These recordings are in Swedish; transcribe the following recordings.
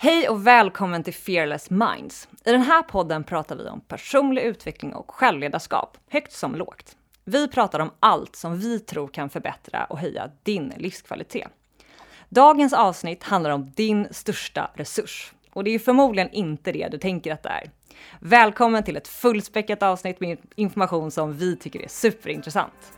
Hej och välkommen till Fearless Minds. I den här podden pratar vi om personlig utveckling och självledarskap, högt som lågt. Vi pratar om allt som vi tror kan förbättra och höja din livskvalitet. Dagens avsnitt handlar om din största resurs. Och det är förmodligen inte det du tänker att det är. Välkommen till ett fullspäckat avsnitt med information som vi tycker är superintressant.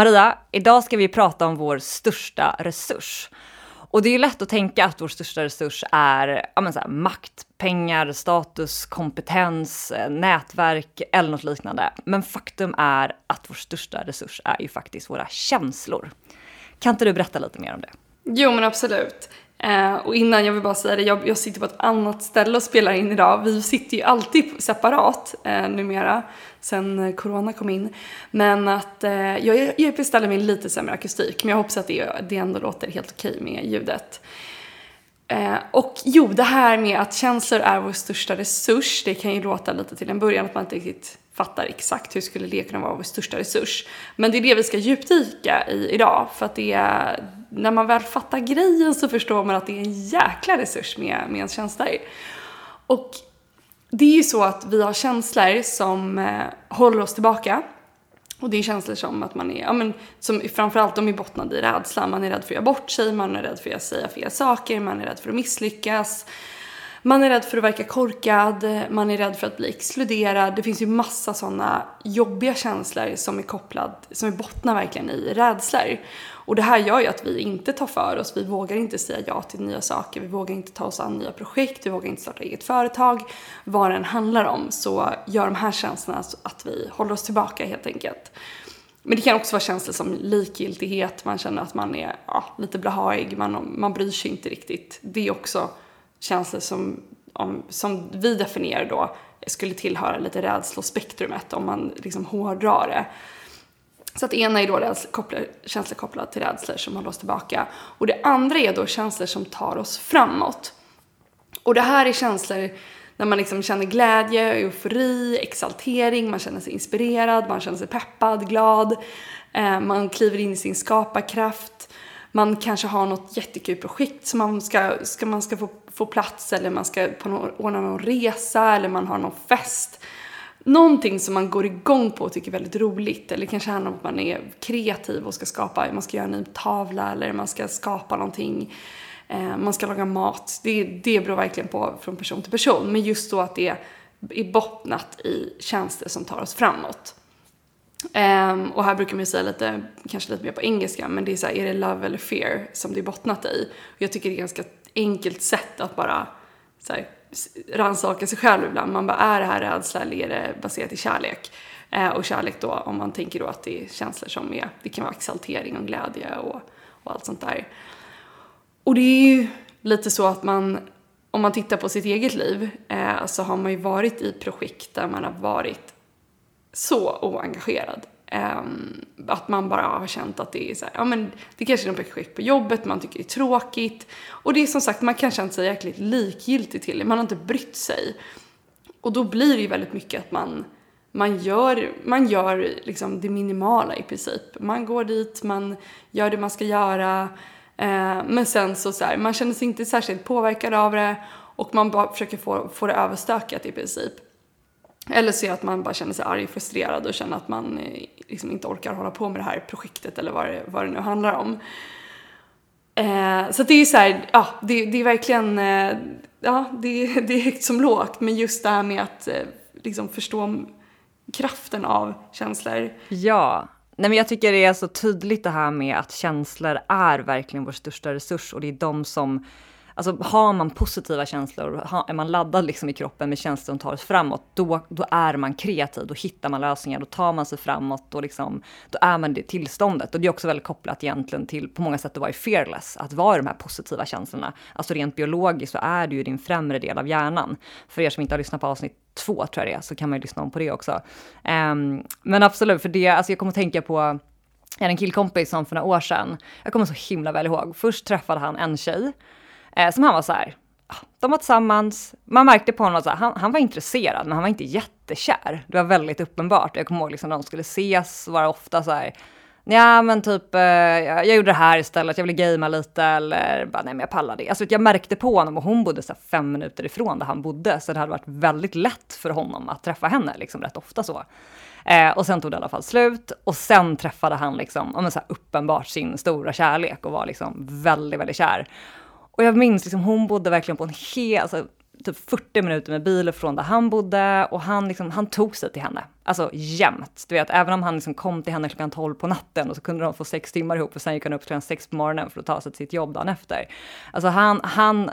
Maria, idag ska vi prata om vår största resurs. Och det är ju lätt att tänka att vår största resurs är ja, så här, makt, pengar, status, kompetens, eh, nätverk eller något liknande. Men faktum är att vår största resurs är ju faktiskt våra känslor. Kan inte du berätta lite mer om det? Jo men absolut. Eh, och innan, jag vill bara säga det, jag, jag, sitter på ett annat ställe och spelar in idag. Vi sitter ju alltid separat eh, numera, sen corona kom in. Men att eh, jag, jag beställer mig lite sämre akustik, men jag hoppas att det, det ändå låter helt okej med ljudet. Eh, och jo, det här med att känslor är vår största resurs, det kan ju låta lite till en början att man inte riktigt fattar exakt hur skulle det kunna vara vår största resurs. Men det är det vi ska djupdyka i idag, för att det är, när man väl fattar grejen så förstår man att det är en jäkla resurs med, med ens känslor. Och det är ju så att vi har känslor som eh, håller oss tillbaka. Och det är känslor som att man är, ja men som framförallt de är bottnade i rädsla. Man är rädd för att göra bort sig, man är rädd för att säga fel saker, man är rädd för att misslyckas. Man är rädd för att verka korkad, man är rädd för att bli exkluderad. Det finns ju massa sådana jobbiga känslor som är kopplade, som är bottnar verkligen i rädslor. Och det här gör ju att vi inte tar för oss, vi vågar inte säga ja till nya saker, vi vågar inte ta oss an nya projekt, vi vågar inte starta eget företag. Vad den handlar om så gör de här känslorna att vi håller oss tillbaka helt enkelt. Men det kan också vara känslor som likgiltighet, man känner att man är ja, lite blahaig, man, man bryr sig inte riktigt. Det är också känslor som, om, som vi definierar då skulle tillhöra lite rädslospektrumet om man liksom hårdrar det. Så att ena är då rädsla, kopplar, känslor kopplade till rädslor som håller oss tillbaka. Och det andra är då känslor som tar oss framåt. Och det här är känslor när man liksom känner glädje, eufori, exaltering, man känner sig inspirerad, man känner sig peppad, glad, eh, man kliver in i sin skaparkraft, man kanske har något jättekul projekt som man ska, ska, man ska få, få plats eller man ska på någon, ordna någon resa eller man har någon fest. Någonting som man går igång på och tycker är väldigt roligt eller kanske handlar om att man är kreativ och ska skapa, man ska göra en ny tavla eller man ska skapa någonting, eh, man ska laga mat. Det, det beror verkligen på från person till person men just då att det är bottnat i tjänster som tar oss framåt. Um, och här brukar man ju säga lite, kanske lite mer på engelska, men det är så här, är det love eller fear som det är bottnat i? Och jag tycker det är ett ganska enkelt sätt att bara så här, rannsaka sig själv ibland. Man bara, är det här rädsla eller är det baserat i kärlek? Eh, och kärlek då, om man tänker då att det är känslor som är, det kan vara exaltering och glädje och, och allt sånt där. Och det är ju lite så att man, om man tittar på sitt eget liv, eh, så har man ju varit i projekt där man har varit så oengagerad. Um, att man bara har känt att det är så här, ja men det kanske är något projekt på jobbet, man tycker det är tråkigt. Och det är som sagt, man kan känna sig jäkligt likgiltig till det, man har inte brytt sig. Och då blir det ju väldigt mycket att man, man gör, man gör liksom det minimala i princip. Man går dit, man gör det man ska göra, ehm, men sen så, så här, man känner sig inte särskilt påverkad av det och man bara försöker få, få det överstökat i princip. Eller så är att man bara känner sig arg och frustrerad och känner att man eh, liksom inte orkar hålla på med det här projektet eller vad det, vad det nu handlar om. Eh, så det är så här, ja, det, det är verkligen, eh, ja, det, det är högt som lågt, men just det här med att eh, liksom förstå kraften av känslor. Ja, Nej, men jag tycker det är så tydligt det här med att känslor är verkligen vår största resurs och det är de som Alltså har man positiva känslor, är man laddad liksom i kroppen med känslor som tar oss framåt, då, då är man kreativ, då hittar man lösningar, då tar man sig framåt, då, liksom, då är man det tillståndet. Och det är också väldigt kopplat egentligen till på många sätt att vara fearless, att vara i de här positiva känslorna. Alltså rent biologiskt så är det ju din främre del av hjärnan. För er som inte har lyssnat på avsnitt två tror jag det är, så kan man ju lyssna om på det också. Um, men absolut, för det, alltså jag kommer att tänka på jag hade en killkompis som för några år sedan, jag kommer så himla väl ihåg, först träffade han en tjej eh, som han var så här, ah, de var tillsammans, man märkte på honom att han, han var intresserad men han var inte jättekär. Det var väldigt uppenbart. Jag kommer ihåg liksom när de skulle ses var det ofta så här, ja men typ, eh, jag, jag gjorde det här istället, jag ville gamea lite eller bara nej men jag pallar det. Alltså jag märkte på honom och hon bodde så fem minuter ifrån där han bodde så det hade varit väldigt lätt för honom att träffa henne liksom rätt ofta så. Eh, och sen tog det i alla fall slut och sen träffade han liksom, om så här, uppenbart sin stora kärlek och var liksom väldigt, väldigt kär. Och jag minns liksom, hon bodde verkligen på en hel, alltså, typ 40 minuter med bil från där han bodde och han, liksom, han tog sig till henne. Alltså jämt. Du vet, även om han liksom kom till henne klockan 12 på natten och så kunde de få sex timmar ihop och sen gick han upp klockan 6 på morgonen för att ta sig till sitt jobb dagen efter. Alltså han, han,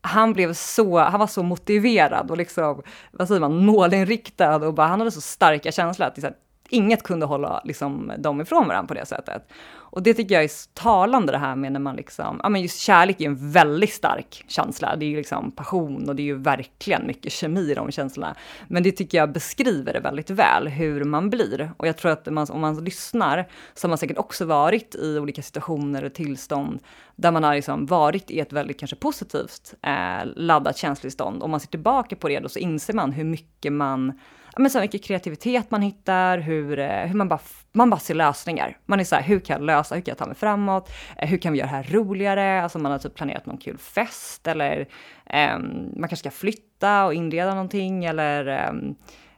han blev så, han var så motiverad och liksom, vad säger man, målinriktad och bara, han hade så starka känslor att liksom, inget kunde hålla liksom, dem ifrån varandra på det sättet. Och det tycker jag är talande det här med när man liksom, ja men just kärlek är en väldigt stark känsla. Det är ju liksom passion och det är ju verkligen mycket kemi i de känslorna. Men det tycker jag beskriver det väldigt väl, hur man blir. Och jag tror att man, om man lyssnar så har man säkert också varit i olika situationer och tillstånd där man har liksom varit i ett väldigt kanske positivt eh, laddat känslostånd. Om man ser tillbaka på det då så inser man hur mycket man men så mycket kreativitet man hittar, hur, eh, hur man, bara, man bara ser lösningar. Man är så här, hur kan jag lösa, hur kan jag ta mig framåt, eh, hur kan vi göra det här roligare? Alltså man har typ planerat någon kul fest eller eh, man kanske ska flytta och inreda någonting eller ehm,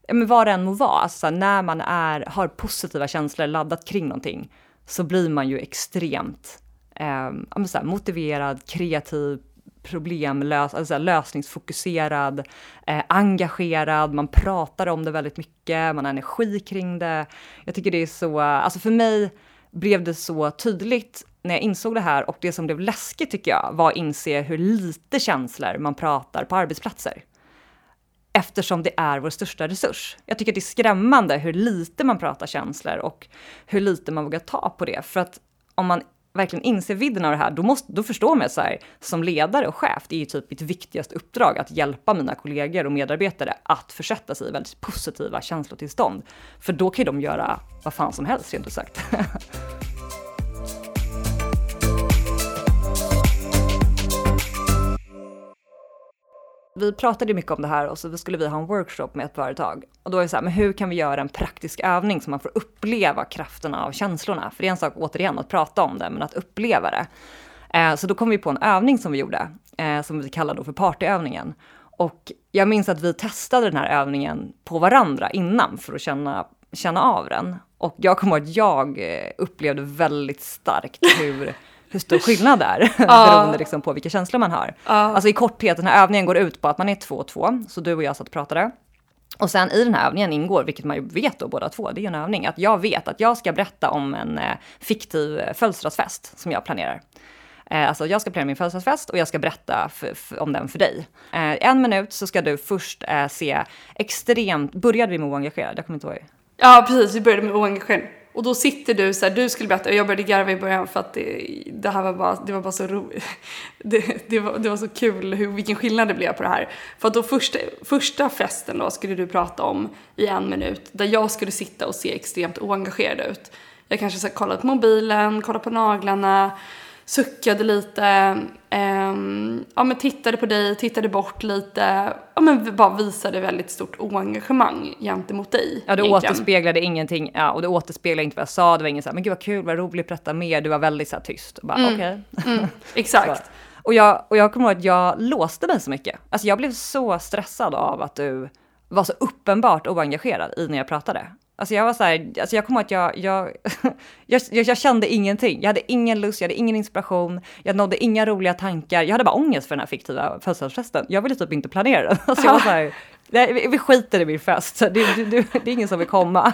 ja men vad det än må vara. Alltså när man är, har positiva känslor laddat kring någonting så blir man ju extremt eh, så här, motiverad, kreativ, problemlös, alltså lösningsfokuserad, eh, engagerad, man pratar om det väldigt mycket, man har energi kring det. Jag tycker det är så, alltså för mig blev det så tydligt när jag insåg det här och det som blev läskigt tycker jag var att inse hur lite känslor man pratar på arbetsplatser. Eftersom det är vår största resurs. Jag tycker det är skrämmande hur lite man pratar känslor och hur lite man vågar ta på det. För att om man verkligen inser vidden av det här, då, måste, då förstår man så här, som ledare och chef, det är ju typ mitt viktigaste uppdrag att hjälpa mina kollegor och medarbetare att försätta sig i väldigt positiva känslotillstånd. För då kan ju de göra vad fan som helst, rent ut sagt. vi pratade mycket om det här och så skulle vi ha en workshop med ett företag. Och då är det så här, men hur kan vi göra en praktisk övning så man får uppleva krafterna av känslorna? För det är en sak återigen att prata om det, men att uppleva det. Eh, så då kom vi på en övning som vi gjorde, eh, som vi kallar då för partyövningen. Och jag minns att vi testade den här övningen på varandra innan för att känna, känna av den. Och jag kommer ihåg att jag eh, upplevde väldigt starkt hur hur stor skillnad det är ja. beroende liksom på vilka känslor man har. Ja. Alltså i korthet, den här övningen går ut på att man är två och två, så du och jag satt och pratade. Och sen i den här övningen ingår, vilket man ju vet då båda två, det är en övning, att jag vet att jag ska berätta om en eh, fiktiv födelsedagsfest som jag planerar. Eh, alltså jag ska planera min födelsedagsfest och jag ska berätta om den för dig. Eh, en minut så ska du först eh, se extremt, började vi med oengagerad? Jag kommer inte ihåg. Ja precis, vi började med oengagerad. Och då sitter du så här, du skulle berätta, och jag började garva i början för att det, det här var bara, det var bara så roligt. Det, det, var, det var så kul hur, vilken skillnad det blev på det här. För att då första, första festen då skulle du prata om i en minut, där jag skulle sitta och se extremt oengagerad ut. Jag kanske så kollade på mobilen, kollat på naglarna, suckade lite, um, ja men tittade på dig, tittade bort lite, ja men bara visade väldigt stort oengagemang gentemot dig. Ja, du egentligen. återspeglade ingenting, ja och du återspeglade inte vad jag sa, det var ingen så här, men gud vad kul, vad roligt, berätta mer, du var väldigt så här tyst. Bara, mm. Okay. Mm, exakt. och, jag, och jag kommer ihåg att jag låste mig så mycket. Alltså jag blev så stressad av att du var så uppenbart oengagerad i när jag pratade. Alltså jag var så här, alltså jag kommer att jag, jag, jag, jag, kände ingenting. Jag hade ingen lust, jag hade ingen inspiration, jag nådde inga roliga tankar. Jag hade bara ångest för den här fiktiva födelsedagsfesten. Jag ville typ inte planera den. Alltså jag var så här, nej, vi skiter i min fest, det, det, det, det är ingen som vill komma.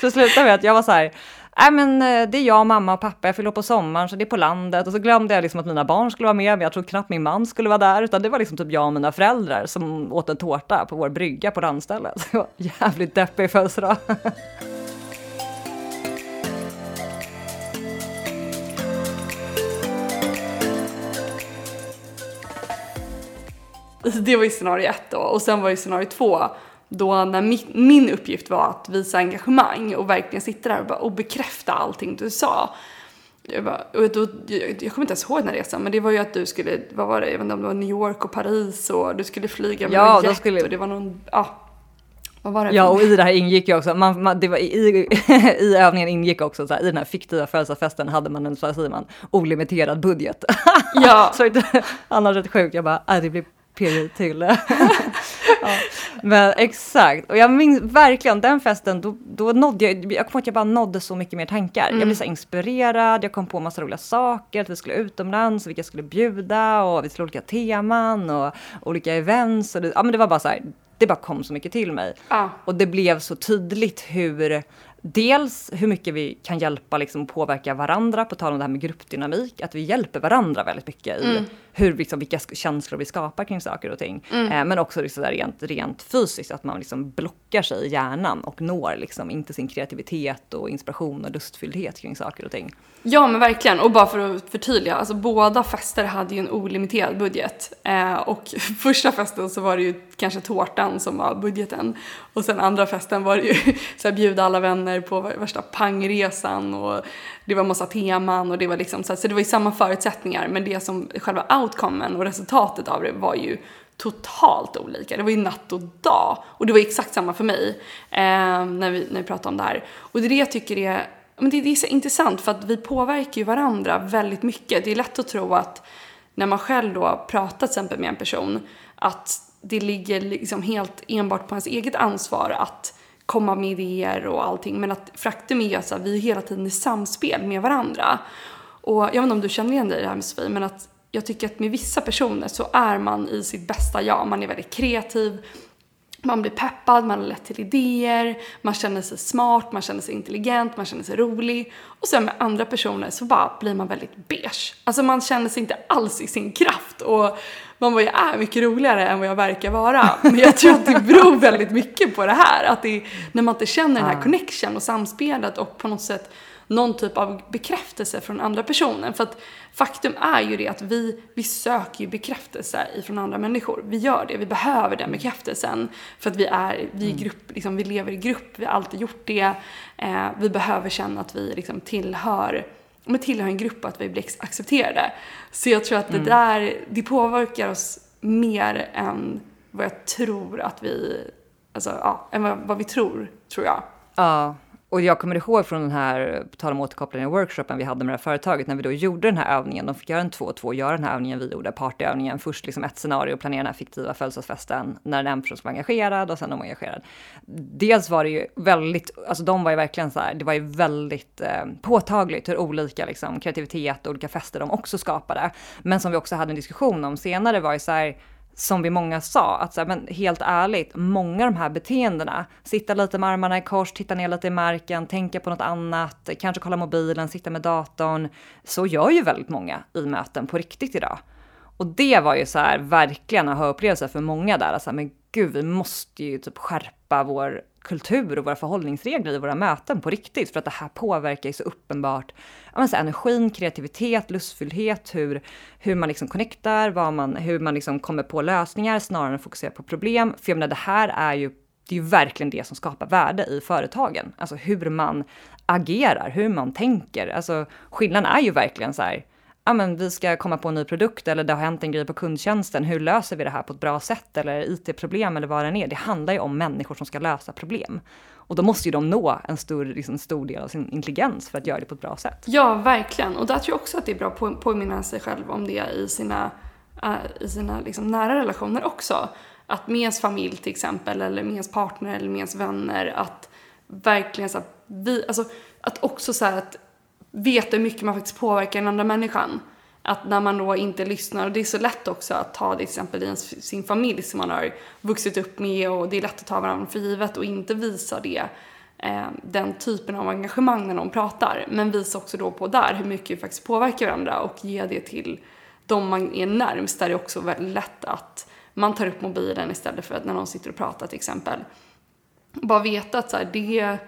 så slutade med att jag var så här, Nej men eh, det är jag, mamma och pappa, jag fyller på sommaren så det är på landet. Och så glömde jag liksom att mina barn skulle vara med, men jag tror knappt min man skulle vara där. Utan det var liksom typ jag och mina föräldrar som åt en tårta på vår brygga på landstället. Så det var jävligt deppig födelsedag. Det var ju scenario ett då och sen var ju scenario två då när min, min uppgift var att visa engagemang och verkligen sitta där och, bara, och bekräfta allting du sa. Jag, bara, och då, jag, jag kommer inte ens ihåg den här resan, men det var ju att du skulle, vad var det, jag vet inte om det var New York och Paris och du skulle flyga med ja, jet skulle... och det var någon, ja. Vad var det ja, och i det här ingick ju också, man, man, det var, i, i övningen ingick också så här, i den här fiktiva födelsedagsfesten hade man en, så säger man, olimiterad budget. Ja. så annars rätt sjukt, jag bara, äh, det blir period till. ja. Men exakt, och jag minns verkligen den festen, då, då nådde jag, jag kommer att jag bara nådde så mycket mer tankar. Mm. Jag blev så inspirerad, jag kom på massa roliga saker, att vi skulle utomlands, vilka skulle bjuda och vi skulle ha olika teman och olika events. Och det, ja, men det var bara så här, det bara kom så mycket till mig. Ah. Och det blev så tydligt hur dels hur mycket vi kan hjälpa liksom, påverka varandra, på tal om det här med gruppdynamik, att vi hjälper varandra väldigt mycket i mm. hur, liksom, vilka känslor vi skapar kring saker och ting. Mm. Eh, men också liksom, rent, rent fysiskt, att man liksom blockar sig i hjärnan och når liksom, inte sin kreativitet och inspiration och lustfylldhet kring saker och ting. Ja men verkligen, och bara för att förtydliga, alltså båda fester hade ju en olimiterad budget. Eh, och första festen så var det ju kanske tårtan som var budgeten. Och sen andra festen var det ju så här, bjuda alla vänner på värsta pangresan och det var massa teman och det var liksom så, här, så det var ju samma förutsättningar men det som själva outcomen och resultatet av det var ju totalt olika. Det var ju natt och dag. Och det var exakt samma för mig eh, när, vi, när vi pratade om det här. Och det är det jag tycker är men det, det är så intressant för att vi påverkar ju varandra väldigt mycket. Det är lätt att tro att när man själv då pratar till exempel med en person att det ligger liksom helt enbart på ens eget ansvar att komma med idéer och allting. Men att faktum är att vi är hela tiden i samspel med varandra. Och jag vet inte om du känner igen dig i det här med Sofie, men att jag tycker att med vissa personer så är man i sitt bästa jag. Man är väldigt kreativ, man blir peppad, man har lätt till idéer, man känner sig smart, man känner sig intelligent, man känner sig rolig. Och sen med andra personer så bara blir man väldigt beige. Alltså man känner sig inte alls i sin kraft och man bara, jag är mycket roligare än vad jag verkar vara. Men jag tror att det beror väldigt mycket på det här. Att det är, när man inte känner den här connection och samspelet och på något sätt någon typ av bekräftelse från andra personen. För att faktum är ju det att vi, vi söker ju bekräftelse ifrån andra människor. Vi gör det, vi behöver den bekräftelsen. För att vi är, vi, mm. grupp, liksom, vi lever i grupp, vi har alltid gjort det. Eh, vi behöver känna att vi liksom tillhör men tillhör en grupp att vi blir accepterade. Så jag tror att det mm. där, det påverkar oss mer än vad jag tror att vi, alltså ja, än vad, vad vi tror, tror jag. Ja, och jag kommer ihåg från den här, på tal om återkoppling, workshopen vi hade med det här företaget, när vi då gjorde den här övningen, de fick göra en två och två, göra den här övningen vi gjorde, partyövningen, först liksom ett scenario, planera den här fiktiva födelsedagsfesten, när en person ska var engagerad och sen de var engagerad. Dels var det ju väldigt, alltså de var ju verkligen så här, det var ju väldigt eh, påtagligt hur olika liksom, kreativitet och olika fester de också skapade. Men som vi också hade en diskussion om senare var ju så här, som vi många sa, att så här, men helt ärligt, många av de här beteendena, sitta lite med armarna i kors, titta ner lite i marken, tänka på något annat, kanske kolla mobilen, sitta med datorn, så gör ju väldigt många i möten på riktigt idag. Och det var ju så här verkligen en upplevelse för många där, alltså, men gud, vi måste ju typ skärpa vår kultur och våra förhållningsregler i våra möten på riktigt, för att det här påverkar ju så uppenbart ja, så energin, kreativitet, lustfylldhet, hur, hur man liksom connectar, vad man, hur man liksom kommer på lösningar snarare än att fokusera på problem. För jag menar, det här är ju det är ju verkligen det som skapar värde i företagen. Alltså hur man agerar, hur man tänker. Alltså skillnaden är ju verkligen så här, ja men vi ska komma på en ny produkt eller det har hänt en grej på kundtjänsten. Hur löser vi det här på ett bra sätt eller IT-problem eller vad det än är. Det handlar ju om människor som ska lösa problem. Och då måste ju de nå en stor, liksom, stor del av sin intelligens för att göra det på ett bra sätt. Ja, verkligen. Och där tror jag också att det är bra att påminna sig själv om det i sina, äh, i sina liksom, nära relationer också. Att med ens familj till exempel, eller med ens partner eller med ens vänner, att verkligen så att vi, alltså att också så här att veta hur mycket man faktiskt påverkar den andra människan. Att när man då inte lyssnar, och det är så lätt också att ta det exempel i sin familj som man har vuxit upp med och det är lätt att ta varandra för givet och inte visa det, eh, den typen av engagemang när någon pratar. Men visa också då på där hur mycket vi faktiskt påverkar varandra och ge det till de man är närmst där det är också väldigt lätt att man tar upp mobilen istället för att när någon sitter och pratar till exempel. Bara veta att så här, det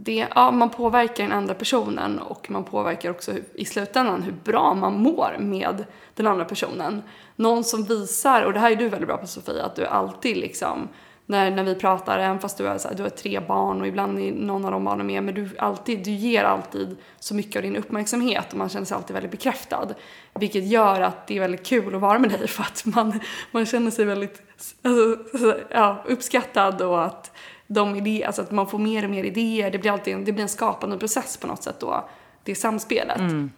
det, ja, man påverkar den andra personen och man påverkar också i slutändan hur bra man mår med den andra personen. Någon som visar, och det här är du väldigt bra på Sofia, att du alltid liksom när, när vi pratar, även fast du har, så här, du har tre barn och ibland är någon av de barnen med, men du, alltid, du ger alltid så mycket av din uppmärksamhet och man känner sig alltid väldigt bekräftad. Vilket gör att det är väldigt kul att vara med dig för att man, man känner sig väldigt alltså, ja, uppskattad och att de idéer, alltså att man får mer och mer idéer, det blir alltid det blir en skapande process på något sätt då, det samspelet. Mm.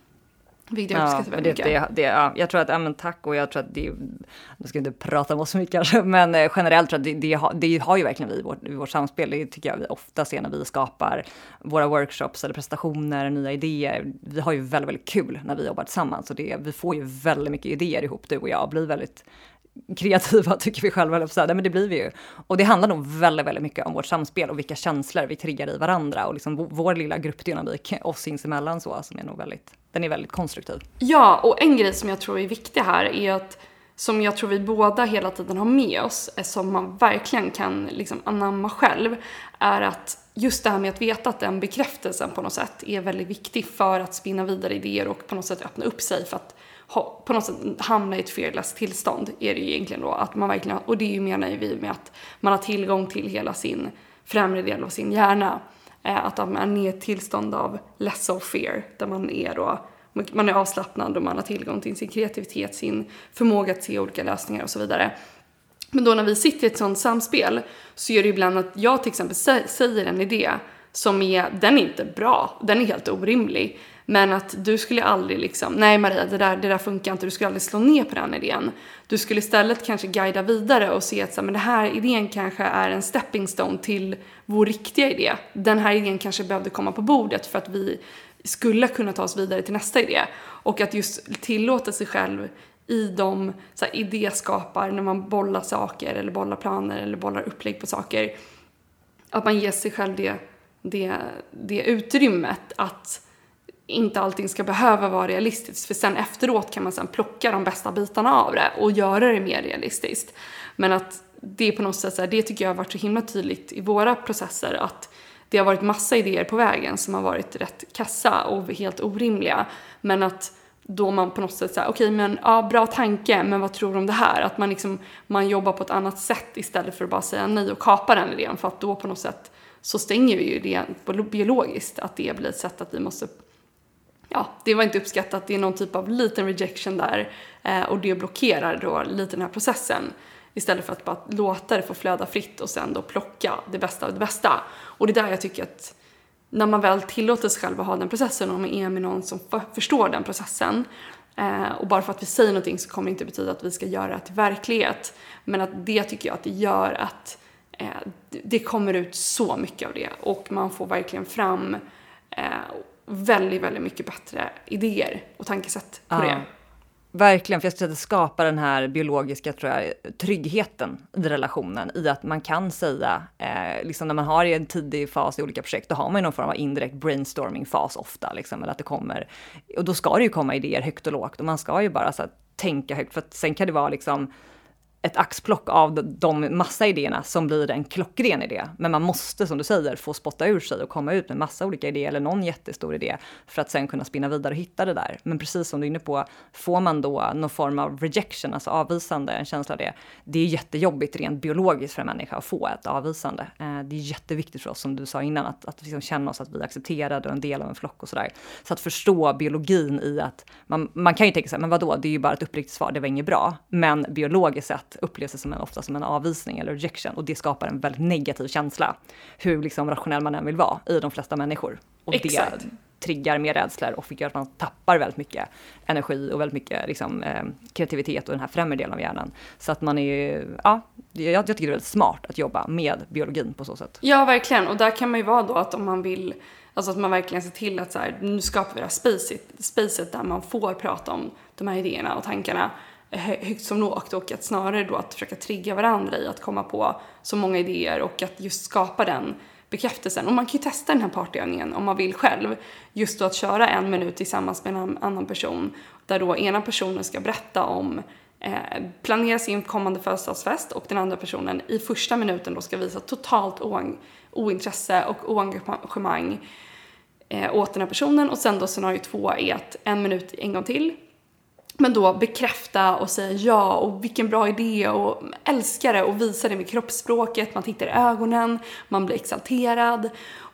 Vilket jag uppskattar väldigt det, mycket. Det, det, ja, jag tror att, ja men tack och jag tror att det, nu ska jag inte prata om oss så mycket kanske, men eh, generellt tror jag att det, det, har, det har ju verkligen vi i vårt, i vårt samspel. Det tycker jag vi ofta ser när vi skapar våra workshops eller presentationer, nya idéer. Vi har ju väldigt, väldigt kul när vi jobbar tillsammans och det, vi får ju väldigt mycket idéer ihop du och jag och blir väldigt kreativa tycker vi själva, så här, men det blir vi ju. Och det handlar nog väldigt, väldigt mycket om vårt samspel och vilka känslor vi triggar i varandra och liksom vår lilla gruppdynamik oss sinsemellan så, som är nog väldigt, den är väldigt konstruktiv. Ja, och en grej som jag tror är viktig här är att som jag tror vi båda hela tiden har med oss, eh, som man verkligen kan liksom anamma själv, är att just det här med att veta att den bekräftelsen på något sätt är väldigt viktig för att spinna vidare idéer och på något sätt öppna upp sig för att på något sätt hamna i ett fearless tillstånd är det ju egentligen då. Att man verkligen, och det är ju menar vi med att man har tillgång till hela sin främre del av sin hjärna. Eh, att man är i ett tillstånd av less of fear, där man är då man är avslappnad och man har tillgång till sin kreativitet, sin förmåga att se olika lösningar och så vidare. Men då när vi sitter i ett sånt samspel så gör det ibland att jag till exempel säger en idé som är, den är inte bra, den är helt orimlig. Men att du skulle aldrig liksom, nej Maria det där, det där funkar inte, du skulle aldrig slå ner på den idén. Du skulle istället kanske guida vidare och se att så, men den här idén kanske är en stepping stone till vår riktiga idé. Den här idén kanske behövde komma på bordet för att vi skulle kunna ta oss vidare till nästa idé. Och att just tillåta sig själv i de så här, idéskapar, när man bollar saker eller bollar planer eller bollar upplägg på saker. Att man ger sig själv det, det, det utrymmet att inte allting ska behöva vara realistiskt. För sen efteråt kan man sen plocka de bästa bitarna av det och göra det mer realistiskt. Men att det på något sätt så här, det tycker jag har varit så himla tydligt i våra processer att det har varit massa idéer på vägen som har varit rätt kassa och helt orimliga. Men att då man på något sätt säger okej okay, men ja, bra tanke, men vad tror du om det här? Att man liksom, man jobbar på ett annat sätt istället för att bara säga nej och kapa den idén. För att då på något sätt så stänger vi ju det biologiskt, att det blir ett sätt att vi måste ja, det var inte uppskattat, det är någon typ av liten rejection där eh, och det blockerar då lite den här processen istället för att bara låta det få flöda fritt och sen då plocka det bästa av det bästa. Och det är där jag tycker att när man väl tillåter sig själv att ha den processen och man är med någon som förstår den processen eh, och bara för att vi säger någonting så kommer det inte betyda att vi ska göra det till verklighet. Men att det tycker jag att det gör att eh, det kommer ut så mycket av det och man får verkligen fram väldigt, väldigt mycket bättre idéer och tankesätt på ja. det. Verkligen, för jag skulle säga att det skapar den här biologiska tror jag, tryggheten i relationen i att man kan säga, eh, liksom när man har i en tidig fas i olika projekt, då har man ju någon form av indirekt brainstorming-fas ofta, liksom, eller att det kommer, och då ska det ju komma idéer högt och lågt och man ska ju bara så här, tänka högt, för att sen kan det vara liksom ett axplock av de massa idéerna som blir en klockren idé. Men man måste, som du säger, få spotta ur sig och komma ut med massa olika idéer eller någon jättestor idé för att sen kunna spinna vidare och hitta det där. Men precis som du är inne på, får man då någon form av rejection, alltså avvisande, en känsla av det, det är jättejobbigt rent biologiskt för en människa att få ett avvisande. Eh, det är jätteviktigt för oss, som du sa innan, att, att liksom känna oss att vi är accepterade och en del av en flock och sådär. Så att förstå biologin i att man, man kan ju tänka sig, men vadå, det är ju bara ett uppriktigt svar, det var inget bra. Men biologiskt sett upplevs det som en, ofta som en avvisning eller rejection och det skapar en väldigt negativ känsla. Hur liksom rationell man än vill vara i de flesta människor. Och Exakt. det triggar mer rädslor och gör att man tappar väldigt mycket energi och väldigt mycket liksom, eh, kreativitet och den här främre delen av hjärnan. Så att man är, ja, jag, jag tycker det är väldigt smart att jobba med biologin på så sätt. Ja, verkligen. Och där kan man ju vara då att om man vill Alltså att man verkligen ser till att så här, nu skapar vi det här spacet, spacet där man får prata om de här idéerna och tankarna högt som lågt och att snarare då att försöka trigga varandra i att komma på så många idéer och att just skapa den bekräftelsen. Och man kan ju testa den här partyövningen om man vill själv. Just då att köra en minut tillsammans med en annan person där då ena personen ska berätta om eh, planera sin kommande födelsedagsfest och den andra personen i första minuten då ska visa totalt ointresse och oengagemang eh, åt den här personen och sen då scenario två är att en minut en gång till men då bekräfta och säga ja och vilken bra idé och älska det och visa det med kroppsspråket, man tittar i ögonen, man blir exalterad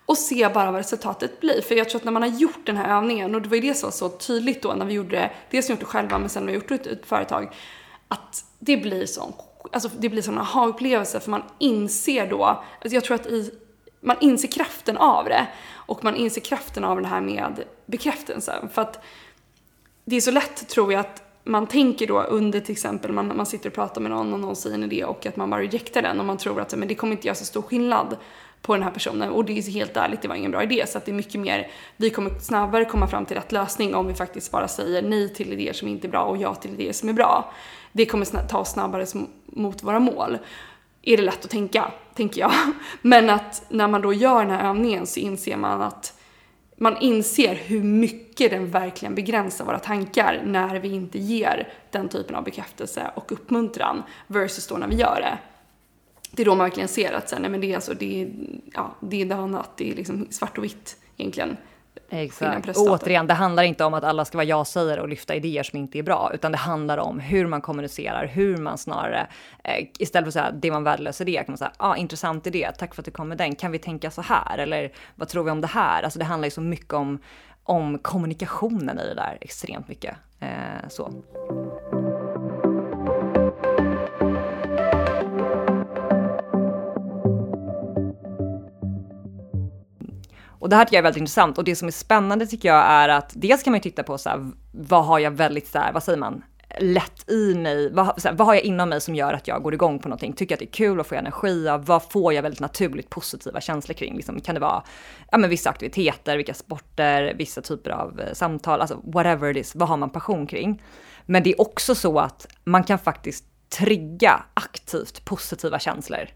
och se bara vad resultatet blir. För jag tror att när man har gjort den här övningen, och det var ju det som var så tydligt då när vi gjorde det, dels gjort det själva men sen när vi gjort det i ett företag, att det blir sån, alltså det blir sån aha-upplevelse för man inser då, alltså jag tror att i, man inser kraften av det och man inser kraften av det här med bekräftelsen. För att det är så lätt tror jag att man tänker då under till exempel, man, man sitter och pratar med någon och någon säger en idé och att man bara rejectar den och man tror att men det kommer inte göra så stor skillnad på den här personen och det är helt ärligt, det var ingen bra idé så att det är mycket mer, vi kommer snabbare komma fram till rätt lösning om vi faktiskt bara säger nej till idéer som inte är bra och ja till idéer som är bra. Det kommer ta oss snabbare mot våra mål. Är det lätt att tänka, tänker jag. Men att när man då gör den här övningen så inser man att man inser hur mycket den verkligen begränsar våra tankar när vi inte ger den typen av bekräftelse och uppmuntran versus då när vi gör det. Det är då man verkligen ser att sen, nej, men det är alltså, det är, ja, det är annat, det är liksom svart och vitt egentligen. Exakt. Och återigen, det handlar inte om att alla ska vara ja-sägare och lyfta idéer som inte är bra, utan det handlar om hur man kommunicerar, hur man snarare, eh, istället för att säga det var en värdelös idé, kan man säga, ja, ah, intressant idé, tack för att du kom med den, kan vi tänka så här? Eller vad tror vi om det här? Alltså det handlar ju så mycket om, om kommunikationen i det där, extremt mycket. Eh, så. Och det här tycker jag är väldigt intressant. Och det som är spännande tycker jag är att dels kan man ju titta på så här, vad har jag väldigt så här, vad säger man, lätt i mig, vad, här, vad har jag inom mig som gör att jag går igång på någonting, tycker att det är kul, och får jag energi av, vad får jag väldigt naturligt positiva känslor kring, liksom, kan det vara ja, men vissa aktiviteter, vilka sporter, vissa typer av eh, samtal, alltså whatever it is, vad har man passion kring? Men det är också så att man kan faktiskt trigga aktivt positiva känslor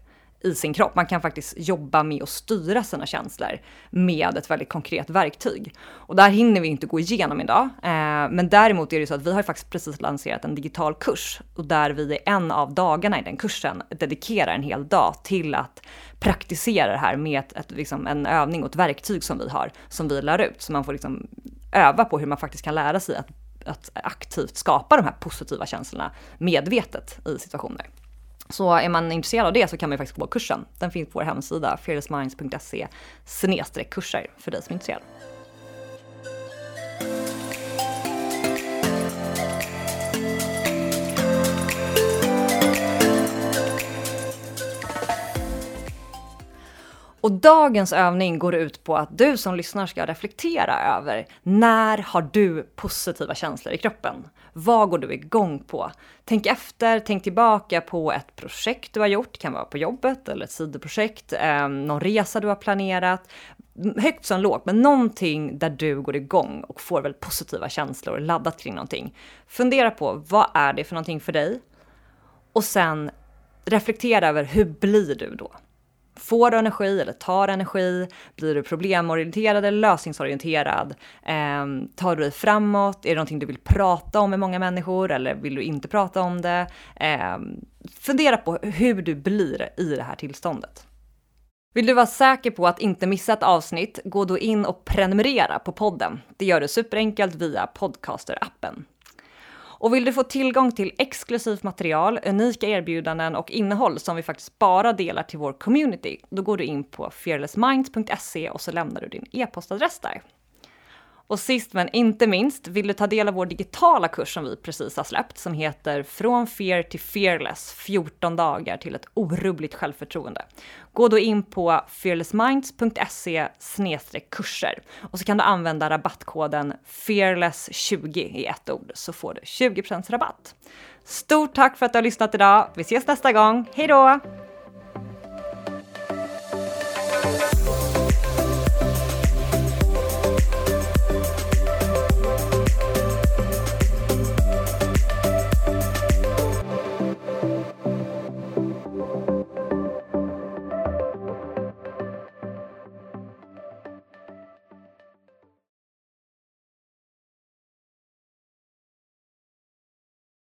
i sin kropp. Man kan faktiskt jobba med att styra sina känslor med ett väldigt konkret verktyg. Och där hinner vi inte gå igenom idag. Eh, men däremot är det så att vi har faktiskt precis lanserat en digital kurs och där vi en av dagarna i den kursen dedikerar en hel dag till att praktisera det här med ett, ett, liksom en övning och ett verktyg som vi har, som vi lär ut. Så man får liksom öva på hur man faktiskt kan lära sig att, att aktivt skapa de här positiva känslorna medvetet i situationer. Så är man intresserad av det så kan man ju faktiskt gå kursen. Den finns på vår hemsida fearlessminds.se kurser för dig som är intresserad. Och dagens övning går ut på att du som lyssnar ska reflektera över när har du positiva känslor i kroppen? Vad går du igång på? Tänk efter, tänk tillbaka på ett projekt du har gjort, det kan vara på jobbet eller ett sidoprojekt, eh, någon resa du har planerat, högt som lågt, men någonting där du går igång och får väldigt positiva känslor laddat kring någonting. Fundera på vad är det för någonting för dig? Och sen reflektera över hur blir du då? Får du energi eller tar energi? Blir du problemorienterad eller lösningsorienterad? Eh, tar du dig framåt? Är det någonting du vill prata om med många människor eller vill du inte prata om det? Eh, fundera på hur du blir i det här tillståndet. Vill du vara säker på att inte missa ett avsnitt, gå då in och prenumerera på podden. Det gör du superenkelt via Podcaster-appen. Och vill du få tillgång till exklusivt material, unika erbjudanden och innehåll som vi faktiskt bara delar till vår community, då går du in på fearlessminds.se och så lämnar du din e-postadress där. Och sist men inte minst, vill du ta del av vår digitala kurs som vi precis har släppt som heter Från fear till fearless 14 dagar till ett orubbligt självförtroende. Gå då in på fearlessminds.se kurser och så kan du använda rabattkoden fearless20 i ett ord så får du 20% rabatt. Stort tack för att du har lyssnat idag. Vi ses nästa gång. Hej då!